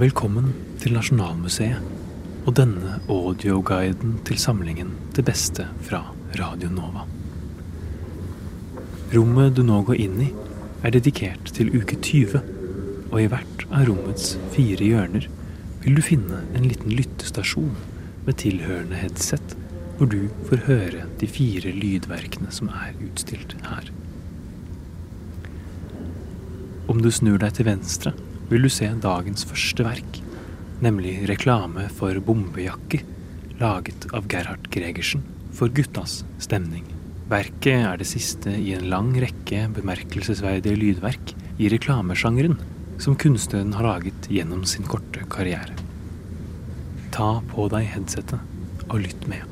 Velkommen til Nasjonalmuseet og denne audioguiden til samlingen Det beste fra Radio Nova. Rommet du nå går inn i, er dedikert til uke 20, og i hvert av rommets fire hjørner vil du finne en liten lyttestasjon med tilhørende headset, hvor du får høre de fire lydverkene som er utstilt her. Om du snur deg til venstre, vil du se dagens første verk, nemlig reklame for bombejakke, laget av Gerhard Gregersen for Guttas stemning. Verket er det siste i en lang rekke bemerkelsesverdige lydverk i reklamesjangeren som kunstneren har laget gjennom sin korte karriere. Ta på deg headsetet og lytt med.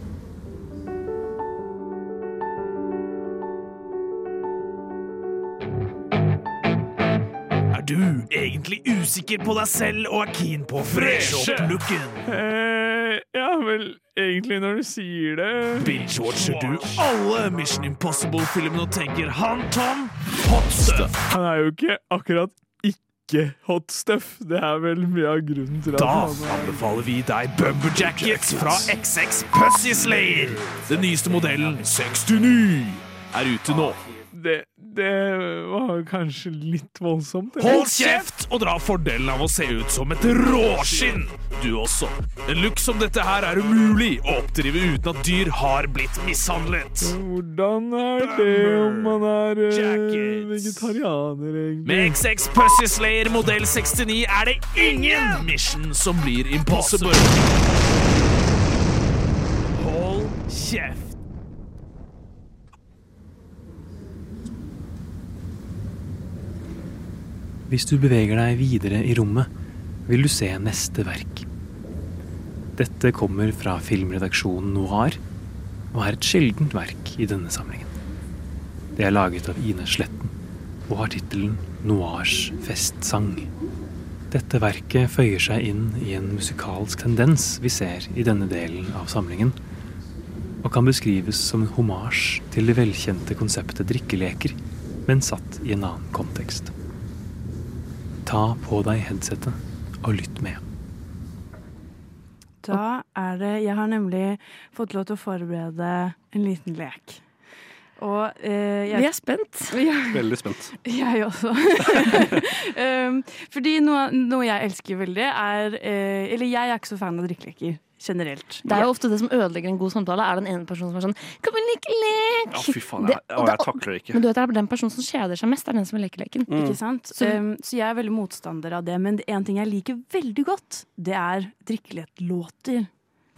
Du egentlig usikker på deg selv og er keen på å freshe opp looken? Eh, ja vel, egentlig når du sier det Binge-watcher du alle Mission Impossible-filmene og tenker han Tom hot stuff? Han er jo ikke akkurat ikke hot stuff. Det er vel mye av grunnen til at Da er anbefaler vi deg Bumper Jackets fra XX Pussy Slayer. Den nyeste modellen 69 er ute nå. Det, det var kanskje litt voldsomt. eller? Hold kjeft og dra fordelen av å se ut som et råskinn, du også. En look som dette her er umulig å oppdrive uten at dyr har blitt mishandlet. Hvordan er det om man er eh, Jackets. vegetarianer, egentlig? Med XX Pussy Slayer modell 69 er det ingen mission som blir impossible. Hold kjeft. Hvis du beveger deg videre i rommet, vil du se neste verk. Dette kommer fra filmredaksjonen Noir, og er et sjeldent verk i denne samlingen. Det er laget av Ine Sletten, og har tittelen Noirs festsang. Dette verket føyer seg inn i en musikalsk tendens vi ser i denne delen av samlingen, og kan beskrives som en homasj til det velkjente konseptet drikkeleker, men satt i en annen kontekst. Ta på deg headsetet og lytt med. Da er det Jeg har nemlig fått lov til å forberede en liten lek. Og eh, jeg, Vi er spent. Ja, Veldig spent. jeg også. um, fordi noe, noe jeg elsker veldig, er eh, Eller jeg er ikke så fan av drikkeleker generelt. Det er jo ofte det som ødelegger en god samtale, er den ene personen som er sånn Kan vi leke lek? Ja, fy faen. Det- Jeg, og å, det- jeg takler det ikke. Men du vet, det er den personen som kjeder seg mest, er den som vil leke leken. Ikke sant? Så- Um, så jeg er veldig motstander av det. Men en ting jeg liker veldig godt, det er drikkelighetlåter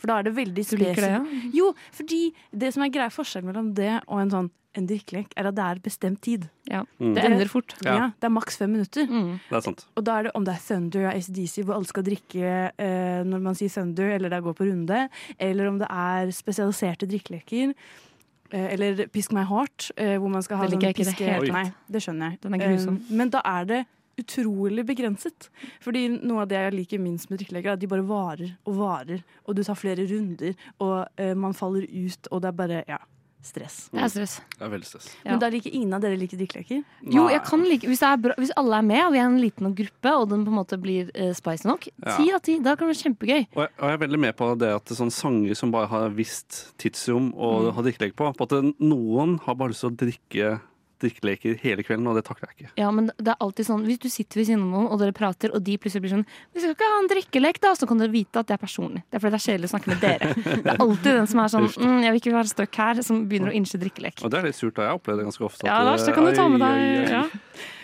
For da er det veldig spesifikt. ja? Jo, fordi det som er grei forskjell mellom det og en sånn en drikkelek, er at det er bestemt tid. ja. Mm. Det ender fort. Ja. Ja. Det er maks fem minutter. Mm. Det er sant. Og da er det om det er Thunder og ACDC, hvor alle skal drikke eh, når man sier Thunder, eller det er gå på runde, eller om det er spesialiserte drikkeleker. Eh, eller Pisk meg hardt, eh, hvor man skal ha sånn i det piske... Nei, det skjønner jeg. Den er grusom. Eh, men da er det utrolig begrenset. Fordi noe av det jeg liker minst med drikkeleker, er at de bare varer og varer, og du tar flere runder, og man faller ut, og det er bare ja, stress. Det er stress. Det er veldig stress. Ja. Men da liker ingen av dere liker drikkeleker? Jo, jeg kan like, hvis, er bra, hvis alle er med, og vi er en liten gruppe, og den på en måte blir uh, spicy nok, Ja. ti av ti, da kan det være kjempegøy. Og jeg, og jeg er veldig med på det at det er sånne sanger som bare har visst tidsrom og Mm. har drikkeleker på. På at noen har bare lyst til å drikke drikkeleker hele kvelden, og det takler jeg ikke. Ja, men det er alltid sånn, Hvis du sitter ved siden av noen, og dere prater, og de plutselig blir sånn 'Vi skal ikke ha en drikkelek, da!' Så kan dere vite at det er personlig. Det er fordi det er kjedelig å snakke med dere. Det er alltid den som er sånn mm, 'Jeg vil ikke være stuck her', som begynner å innse drikkelek. Og det er litt surt, da. Jeg opplever det ganske ofte. Ja, Lars, det kan du ta med ai, ai, ai. deg. Ja.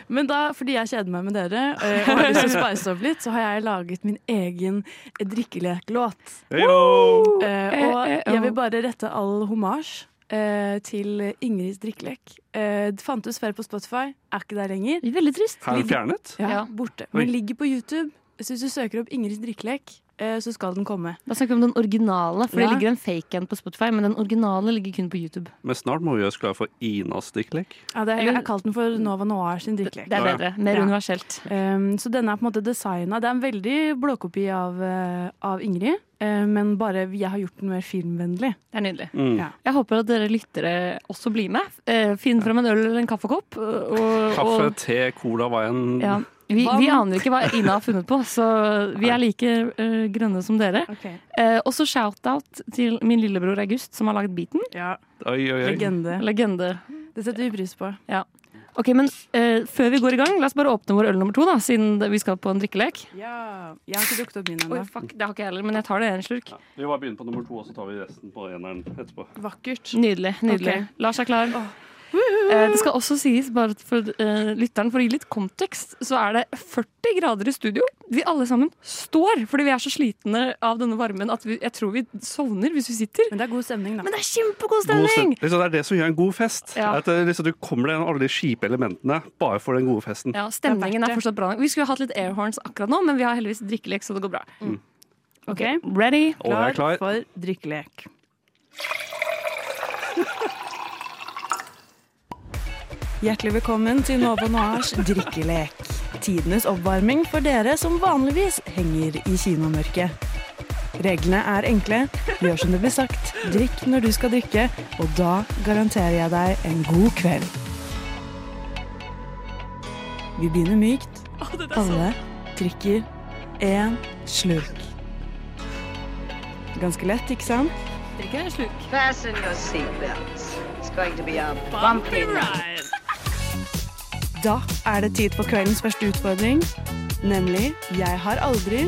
Men da, fordi jeg kjeder meg med dere eh, og har lyst til å spice opp litt, så har jeg laget min egen drikkeleklåt. Hey, Eh, Eh, og jeg oh. vil bare rette all homasj eh, til Ingrids drikkelek. Eh, det fantes før på Spotify, er ikke der lenger. Veldig trist. Har er den fjernet? Ja. Borte. Men ligger på YouTube. Så hvis du søker opp Ingrids drikkelek, så skal den komme. Da snakker vi om den originale, for Ja. det ligger en fake en på Spotify, men den originale ligger kun på YouTube. Men snart må vi gjøre oss klare for Inas drikkelek. Ja, det, jeg har kalt den for Nova Noir sin drikkelek. Det er bedre. Mer Ja. universelt. Um, så denne er på en måte designa. Det er en veldig blåkopi av, eh, av Ingrid, eh, men bare jeg har gjort den mer filmvennlig. Det er nydelig. Mm. Ja. Jeg håper at dere lyttere også blir med. Eh, Finn fram en øl eller en kaffekopp. Og, Kaffe, og, te, cola, hva enn ja. Vi, vi aner ikke hva Ina har funnet på, så vi er like uh, grønne som dere. Okay. Uh, og så shout-out til min lillebror August, som har laget beaten. Ja, Oi, oi, oi. legende. Legende. Det setter vi pris på. Ok, men uh, før vi går i gang, la oss bare åpne vår øl nummer to, da, siden vi skal på en drikkelek. Ja, Jeg har ikke drukket opp min ennå. fuck, det har ikke jeg heller, men jeg tar det en slurk. Vi bare begynner på nummer to, og så tar vi resten på eneren etterpå. Vakkert. Nydelig. nydelig. Okay. Lars er klar. Eh, det skal også sies, bare for eh, lytteren, for å gi litt kontekst, så er det 40 grader i studio. Vi alle sammen står, fordi vi er så slitne av denne varmen at vi, jeg tror vi sovner hvis vi sitter. Men det er god stemning, da. Men det er kjempegod God stemning! liksom, det er det som gjør en god fest. Ja. At liksom, du kommer deg gjennom alle de kjipe elementene bare for den gode festen. Ja, Stemningen er fortsatt bra. Vi skulle hatt litt airhorns akkurat nå, men vi har heldigvis drikkelek, så det går bra. Ok, Ready? klar, klar. for drikkelek. Hjertelig velkommen til Nova Noirs drikkelek. Tidenes oppvarming for dere som vanligvis henger i kinomørket. Reglene er enkle. Gjør som det blir sagt. Drikk når du skal drikke, og da garanterer jeg deg en god kveld. Vi begynner mykt. Alle drikker én slurk. Ganske lett, ikke sant? Drikker en slurk. Fasten your seatbelts. It's going to be a bumpy ride. Da er det tid for kveldens første utfordring, nemlig Jeg har aldri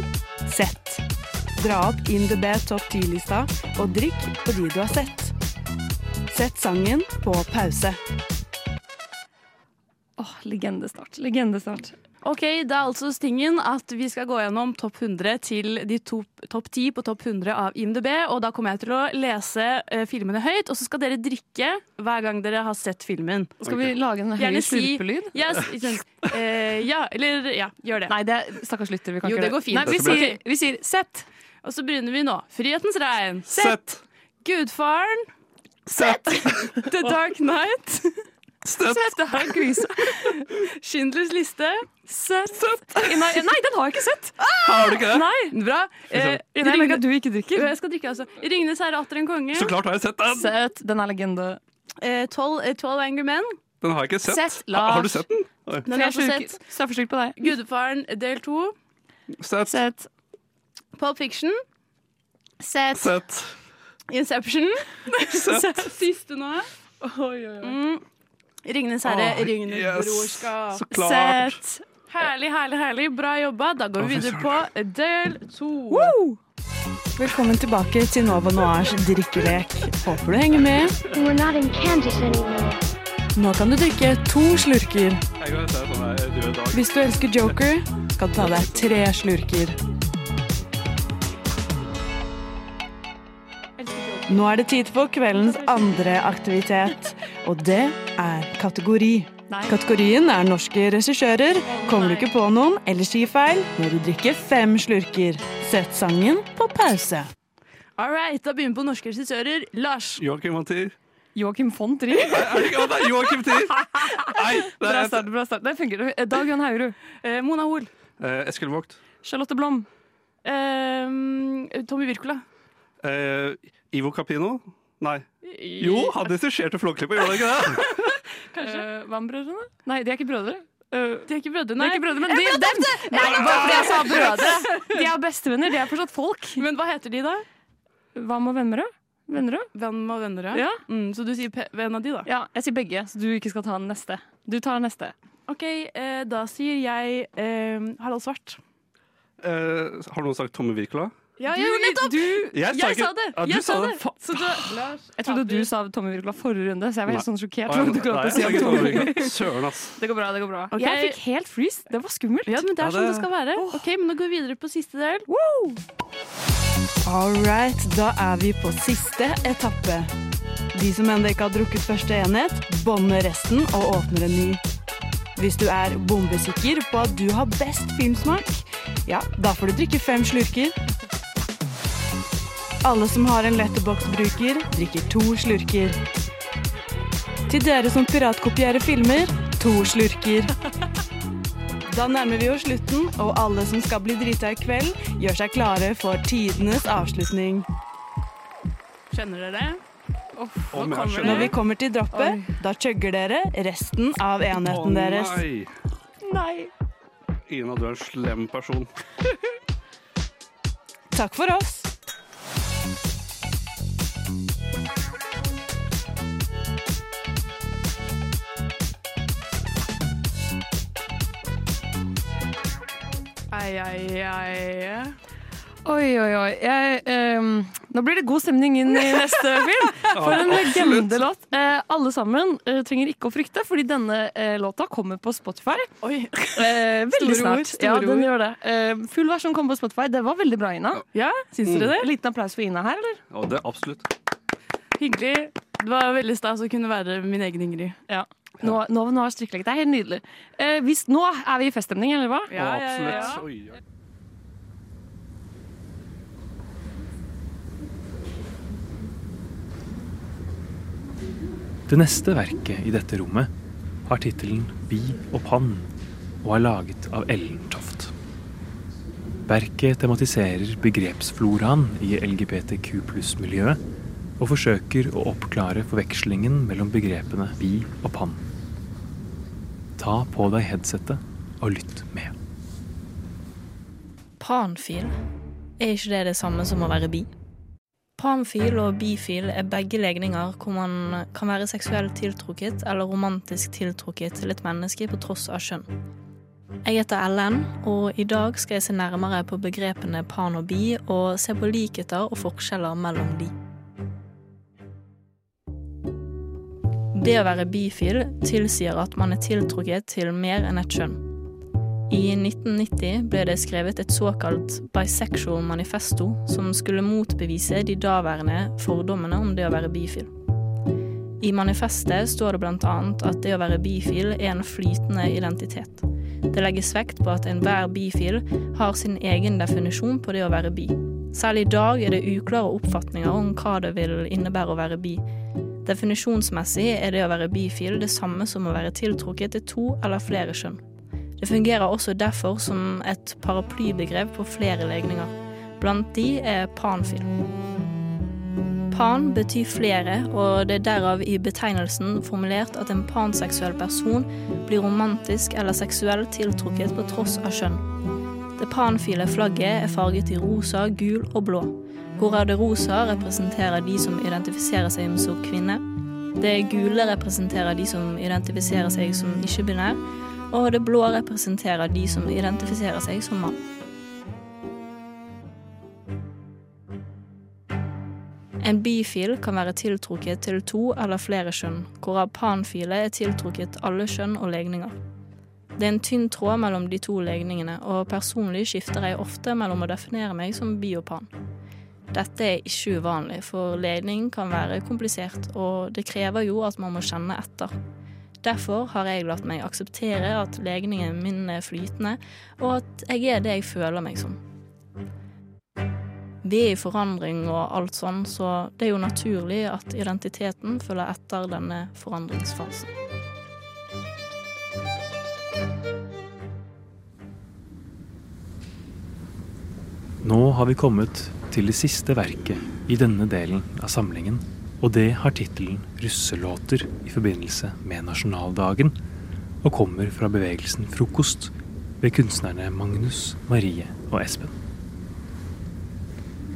sett. Dra opp In the Bed topp 10-lista og drikk på de du har sett. Sett sangen på pause. Åh, legendestart. Legendestart. Ok, Da er altså stingen at vi skal gå gjennom topp 100 til de to- topp 10 på topp 100 av IMDb. Og da kommer jeg til å lese eh, filmene høyt, og så skal dere drikke hver gang dere har sett filmen. Skal vi lage en høy Gjerne si- slurpelyd? Yes, sånn, eh, ja, eller ja, gjør det. Nei, det er stakkars lytter. Vi kan Jo, ikke det går fint. Nei, vi, Dette blir- sier, vi sier sett. Og så begynner vi nå. Frihetens regn. Sett! Gudfaren. Sett! The Dark Knight. Sett! Sett, det her er kvise. Schindlers liste. Sett. Nei, nei, den har jeg ikke sett. Har du ikke det? Nei. Bra. Eh, Jeg merker Ringene- at du ikke drikker. jeg skal drikke, altså. Ringenes herre atter en konge. Så klart har jeg sett den! Sett. Den er legende. Eh, Twelve eh, 12 Angry Men. Den har jeg ikke sett. Sett, Lars. har du sett den? Oi. Den har jeg sett. Straffeslurk på deg. Gudfaren del to. Sett. Sett. Pulp Fiction. Sett. Sett. Inception. Sett. Siste nå. Oi, oi, Mm. Ringenes herre, oh, Ringenes yes. brorskap. Så klart. Sett. Herlig, herlig, herlig. Bra jobba. Da går vi videre på del to. Velkommen tilbake til Nova Noirs drikkelek. Håper du henger med. Nå kan du drikke to slurker. Sånn dag. Hvis du elsker Joker, skal du ta deg tre slurker. Nå er det tid for kveldens andre aktivitet, og det er kategori. Kategorien er norske regissører. Kommer du ikke på noen eller sier feil, må du drikke fem slurker. Sett sangen på pause. All right, da begynner vi på norske regissører. Lars. Joakim Antir. Joakim von Trier. Er det ikke det er Joakim Tier? Nei, det Bra er start. bra start. Det funker. Eh, Dag Johan Haurud. Eh, Mona Hoel. eh, Eskil Vogt. Charlotte Blom. Eh, Tommy Wirkola. Eh, Ivo Capino? Nei. Jo, han regisserte Flåklypa, gjorde han ikke det? Uh, Vam-brødrene? Nei, de er ikke brødre. Uh, De er ikke brødre, de er ikke brødre, men de, dem! Nei, bare fordi jeg sa brødre. De er bestevenner. De er fortsatt folk. Men hva heter de, da? Hva med Vennerød? Vennerød? Venn og venner, Ja. Mm, så du sier pe- venn av de, da? ja, jeg sier begge, så du ikke skal ta den neste. Du tar den neste. OK, eh, da sier jeg eh, Harald Svart. Eh, har noen sagt Tommy Wirkola? Ja, ja, nettopp! Du, Jeg, Jeg sa det! Ja, du Jeg sa sa det. Så du, Lars, jeg trodde du sa Tommy Virkola forrige runde, så jeg var helt sånn sjokkert. Det går bra. det går bra Okay. Jeg fikk helt freeze. Det var skummelt. Ja, men det er Ja, sånn det skal være. Ok, men Nå går vi videre på siste del. All right, da er vi på siste etappe. De som ennå ikke har drukket første enhet, bånder resten og åpner en ny. Hvis du er bombesikker på at du har best filmsmak, ja, da får du drikke fem slurker. Alle som har en letterbox-bruker, drikker to slurker. Til dere som piratkopierer filmer, to slurker. Da nærmer vi oss slutten, og alle som skal bli drita i kveld, gjør seg klare for tidenes avslutning. Skjønner dere det? Om jeg Når skjønner vi kommer til droppet, da chugger dere resten av enheten deres. nei. Nei. Ina, du er en slem person. Takk for oss. Ai, ai, ai. Oi, oi, oi. Jeg, um, nå blir det god stemning inn i neste film. For en legendelåt. Eh, alle sammen eh, trenger ikke å frykte, fordi denne eh, låta kommer på Spotify. Oi. Eh, veldig Store snart. ja, den gjør det. Eh, full versjon kommer på Spotify. Det var veldig bra, Ina. Ja, syns dere det? Liten applaus for Ina her, eller? Ja, det er absolutt. Hyggelig. Det var veldig stas å kunne være min egen Ingrid. Ja. Nå, nå, nå har strikkelek. Det er helt nydelig. Eh, hvis, nå er vi i feststemning, eller hva? Ja, ja, ja, ja. absolutt. Oi, ja. Det neste verket i dette rommet har tittelen Bi og Pann og er laget av Ellen Toft. Verket tematiserer begrepsfloraen i LGBTQ pluss-miljøet og forsøker å oppklare forvekslingen mellom begrepene bi og pann. Ta på deg headsetet og lytt med. Panfil, er ikke det det samme som å være bi? Panfil og bifil er begge legninger hvor man kan være seksuelt tiltrukket eller romantisk tiltrukket til et menneske på tross av kjønn. Jeg heter Ellen, og i dag skal jeg se nærmere på begrepene pan og bi, og se på likheter og forskjeller mellom de. Det å være bifil tilsier at man er tiltrukket til mer enn et kjønn. I 1990 ble det skrevet et såkalt bisexual manifesto som skulle motbevise de daværende fordommene om det å være bifil. I manifestet står det bl.a. at det å være bifil er en flytende identitet. Det legges vekt på at enhver bifil har sin egen definisjon på det å være bi. Selv i dag er det uklare oppfatninger om hva det vil innebære å være bi. Definisjonsmessig er det å være bifil det samme som å være tiltrukket til to eller flere kjønn. Det fungerer også derfor som et paraplybegrep på flere legninger. Blant de er panfil. Pan betyr flere, og det er derav i betegnelsen formulert at en panseksuell person blir romantisk eller seksuelt tiltrukket på tross av kjønn. Det panfile flagget er farget i rosa, gul og blå, hvorav det rosa representerer de som identifiserer seg som kvinne. Det gule representerer de som identifiserer seg som ikke-binær, og det blå representerer de som identifiserer seg som mann. En bifil kan være tiltrukket til to eller flere kjønn, hvorav panfile er tiltrukket alle kjønn og legninger. Det er en tynn tråd mellom de to legningene, og personlig skifter jeg ofte mellom å definere meg som bi og pan. Dette er ikke uvanlig, for legning kan være komplisert, og det krever jo at man må kjenne etter. Derfor har jeg latt meg akseptere at legningen min er flytende, og at jeg er det jeg føler meg som. Vi er i forandring og alt sånn, så det er jo naturlig at identiteten følger etter denne forandringsfasen. Nå har vi kommet til det siste verket i denne delen av samlingen, og det har tittelen 'Russelåter' i forbindelse med nasjonaldagen, og kommer fra bevegelsen Frokost ved kunstnerne Magnus, Marie og Espen.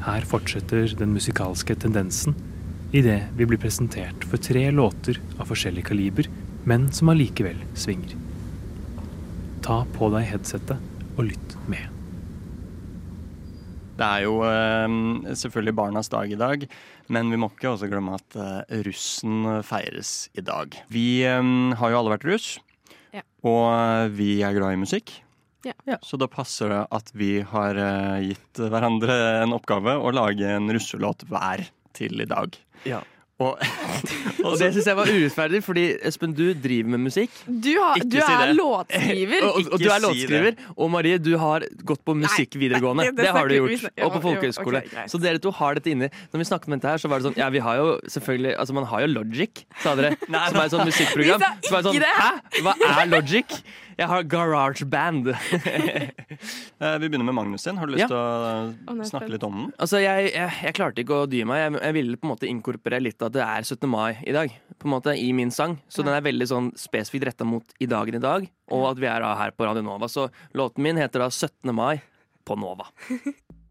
Her fortsetter den musikalske tendensen idet vi blir presentert for tre låter av forskjellig kaliber, men som allikevel svinger. Ta på deg headsetet og lytt med. Det er jo eh, selvfølgelig barnas dag i dag, men vi må ikke også glemme at eh, russen feires i dag. Vi eh, har jo alle vært russ, Ja. og vi er glad i musikk. Ja. Så da passer det at vi har eh, gitt hverandre en oppgave å lage en russelåt hver til i dag. Ja. Og, Og det syns jeg var urettferdig, fordi Espen, du driver med musikk. Du, har, du si er låtskriver. Og, og, og du er låtskriver. Og Marie, du har gått på musikk videregående. nei, det Det har du vi- gjort. ja, Og på folkehøyskole. Okay. Så dere to har dette inni. Når vi snakket om dette her, så var det sånn Ja, vi har jo selvfølgelig Altså, man har jo Logic, sa dere. Som er et sånt musikkprogram. Vi sa Som er sånn. Hæ? Hva er Logic? Jeg har garage band. Eh, Vi begynner med Magnus sin. Har du lyst til å Å, snakke litt om den? Altså, jeg, jeg, jeg klarte ikke å dy meg. Jeg, jeg ville på en måte inkorporere litt at det er 17. mai i dag. På en måte I min sang. Så den er veldig sånn spesifikt retta mot i dagen i dag, og at vi er da her på Radio Nova. Så låten min heter da 17. mai på Nova.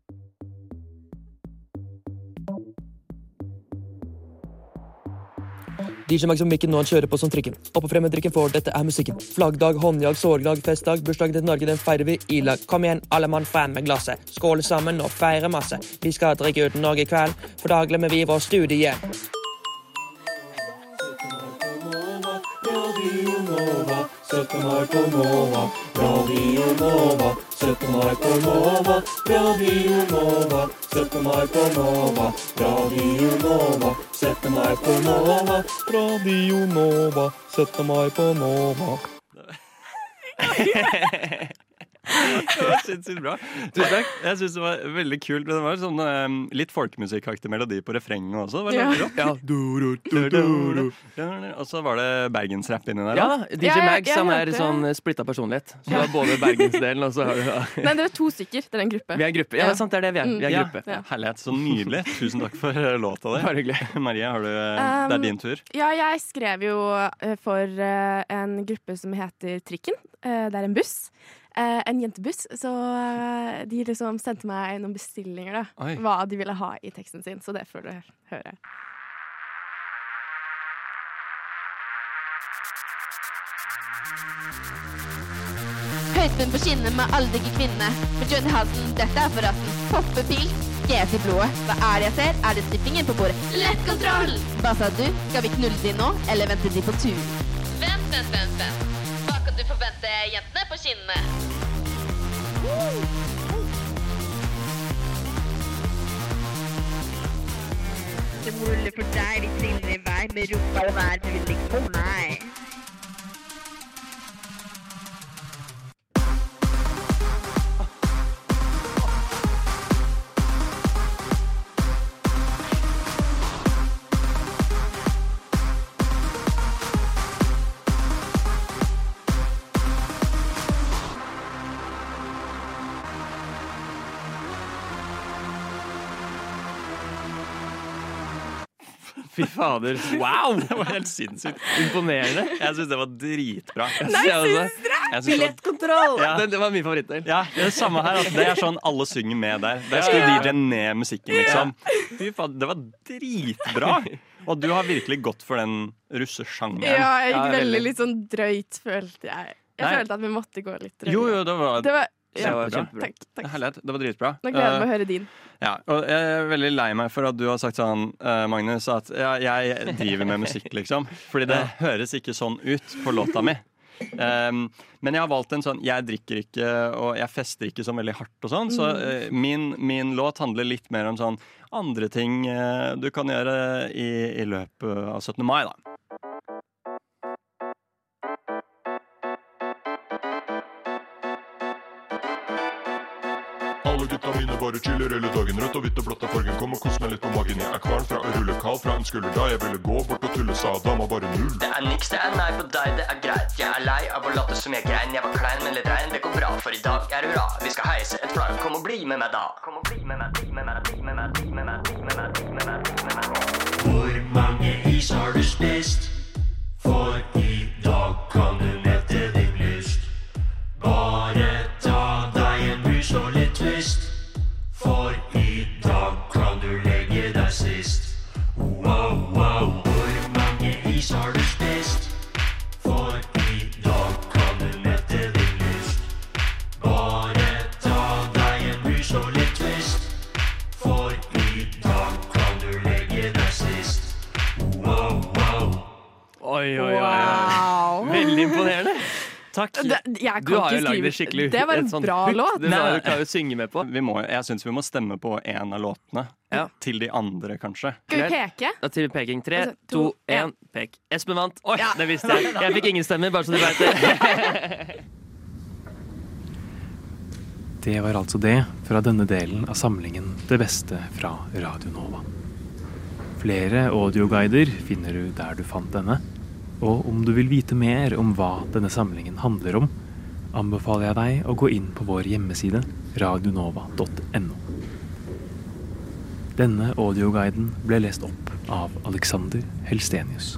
DJ Max og mikken nå han kjører på som trikken. Opp og frem med drikken, for dette er musikken. Flaggdag, håndjag, sorgdag, festdag, bursdagen til Norge, den feirer vi i lag. Kom igjen, alle mann frem med glasset. Skåle sammen og feire masse. Vi skal drikke uten Norge i kveld, for da glemmer vi vår studie. 17. år på Nova. Radio Nova, 17. år på Nova. Radio Nova, 17. år på Nova. Radio Nova, 17. år på Nova. Radio Nova, 17. år på Nova. Det var sinnssykt bra. Tusen takk. Jeg syns det var veldig kult. Det var sånn um, litt folkemusikkaktig melodi på refrenget også. Det var Ja. Ja. Og så var det bergensrapp inni der Ja. DJ Ja, Mags han er sånn splitta personlighet. Så du har både bergensdelen, og så har du Nei, dere er to stykker. Dere er en gruppe. Vi er gruppe. Ja, sant, det er det vi er. Vi er Ja. gruppe. Ja. Herlighet. Så nydelig. Tusen takk for eh, låta di. Bare hyggelig. Marie, har du, eh, det er din tur. Ja, jeg skrev jo eh, for en gruppe som heter Trikken. Eh, Det er en buss. Eh, En jentebuss. Så eh, de liksom sendte meg noen bestillinger, da. Oi. Hva de ville ha i teksten sin. Så det får du høre. Høyspent på skinnet med alderlige kvinne. Med Johnny Halsen, dette er forresten poppepils. GT i blodet. Hva er det jeg ser? Er det strippingen på bordet? Lett kontroll! Hva sa du? Skal vi knulle de nå, eller vente de på tur? Vent, vent, vent, vent. Kan du forvente jentene på kinnene? Det ruller for deg, vi triller i vei med rumpa og vær, ligge på meg. Fader. Wow! Det var helt sinnssykt. Imponerende. Jeg syns det var dritbra. Nei, syns dere? Billettkontroll! Ja. det, det var min favorittdel. Ja, det er det samme her. Altså. Det er sånn alle synger med der. Der skulle ja. DJ-en ned musikken, liksom. Fy fader, det var dritbra! Og du har virkelig gått for den russesjangeren. Ja, jeg gikk veldig litt sånn drøyt, følte jeg. Jeg Nei. følte at vi måtte gå litt drøyt. Jo, jo, det var, Det var- det ja, var bra. Takk, takk. Herlighet. Det var dritbra. Nå gleder jeg meg Eh, å høre din. Ja, og jeg er veldig lei meg for at du har sagt sånn, eh, Magnus, at ja, jeg driver med musikk, liksom. Fordi det høres ikke sånn ut på låta mi. Um, men jeg har valgt en sånn Jeg drikker ikke, og jeg fester ikke sånn veldig hardt og sånn. Så eh, min, min låt handler litt mer om sånn andre ting uh, du kan gjøre i, i løpet av 17. mai, da. Alle gutta mine bare chiller hele dagen Rødt og hvitt og blått er fargen Kom og kos meg litt på magen Jeg er kvalm fra å rulle kald fra en skulder Da jeg ville gå bort og tulle sa Dama bare null Det er niks, det er nei på deg, det er greit. Jeg er lei av å late som jeg grein. Jeg var klein, men litt rein. Det går bra, for i dag er hurra. Vi skal heise et flagg. Kom og bli med meg da. Kom og bli med meg, bli med meg, bli med meg, bli med meg, bli med meg, bli med meg, bli med meg. Hvor mange is har du spist? For i dag kan du Oi, oi, oi. Wow. Veldig imponerende. Takk. Det- du har jo lagd det skikkelig Det var en et sånt bra hook. låt. Det du kan jo synge med på. Vi må, jeg syns vi må stemme på en av låtene. Til de andre, kanskje. Skal vi peke? Da til peking. Tre, Altså, to, to, én, pek. Espen vant. Oi, det visste jeg. Jeg fikk ingen stemmer, bare så du veit det. Det var altså det fra denne delen av samlingen Det beste fra Radio Nova. Flere audioguider finner du der du fant denne. Og om du vil vite mer om hva denne samlingen handler om, anbefaler jeg deg å gå inn på vår hjemmeside radionova.no. Denne audioguiden ble lest opp av Alexander Helstenius.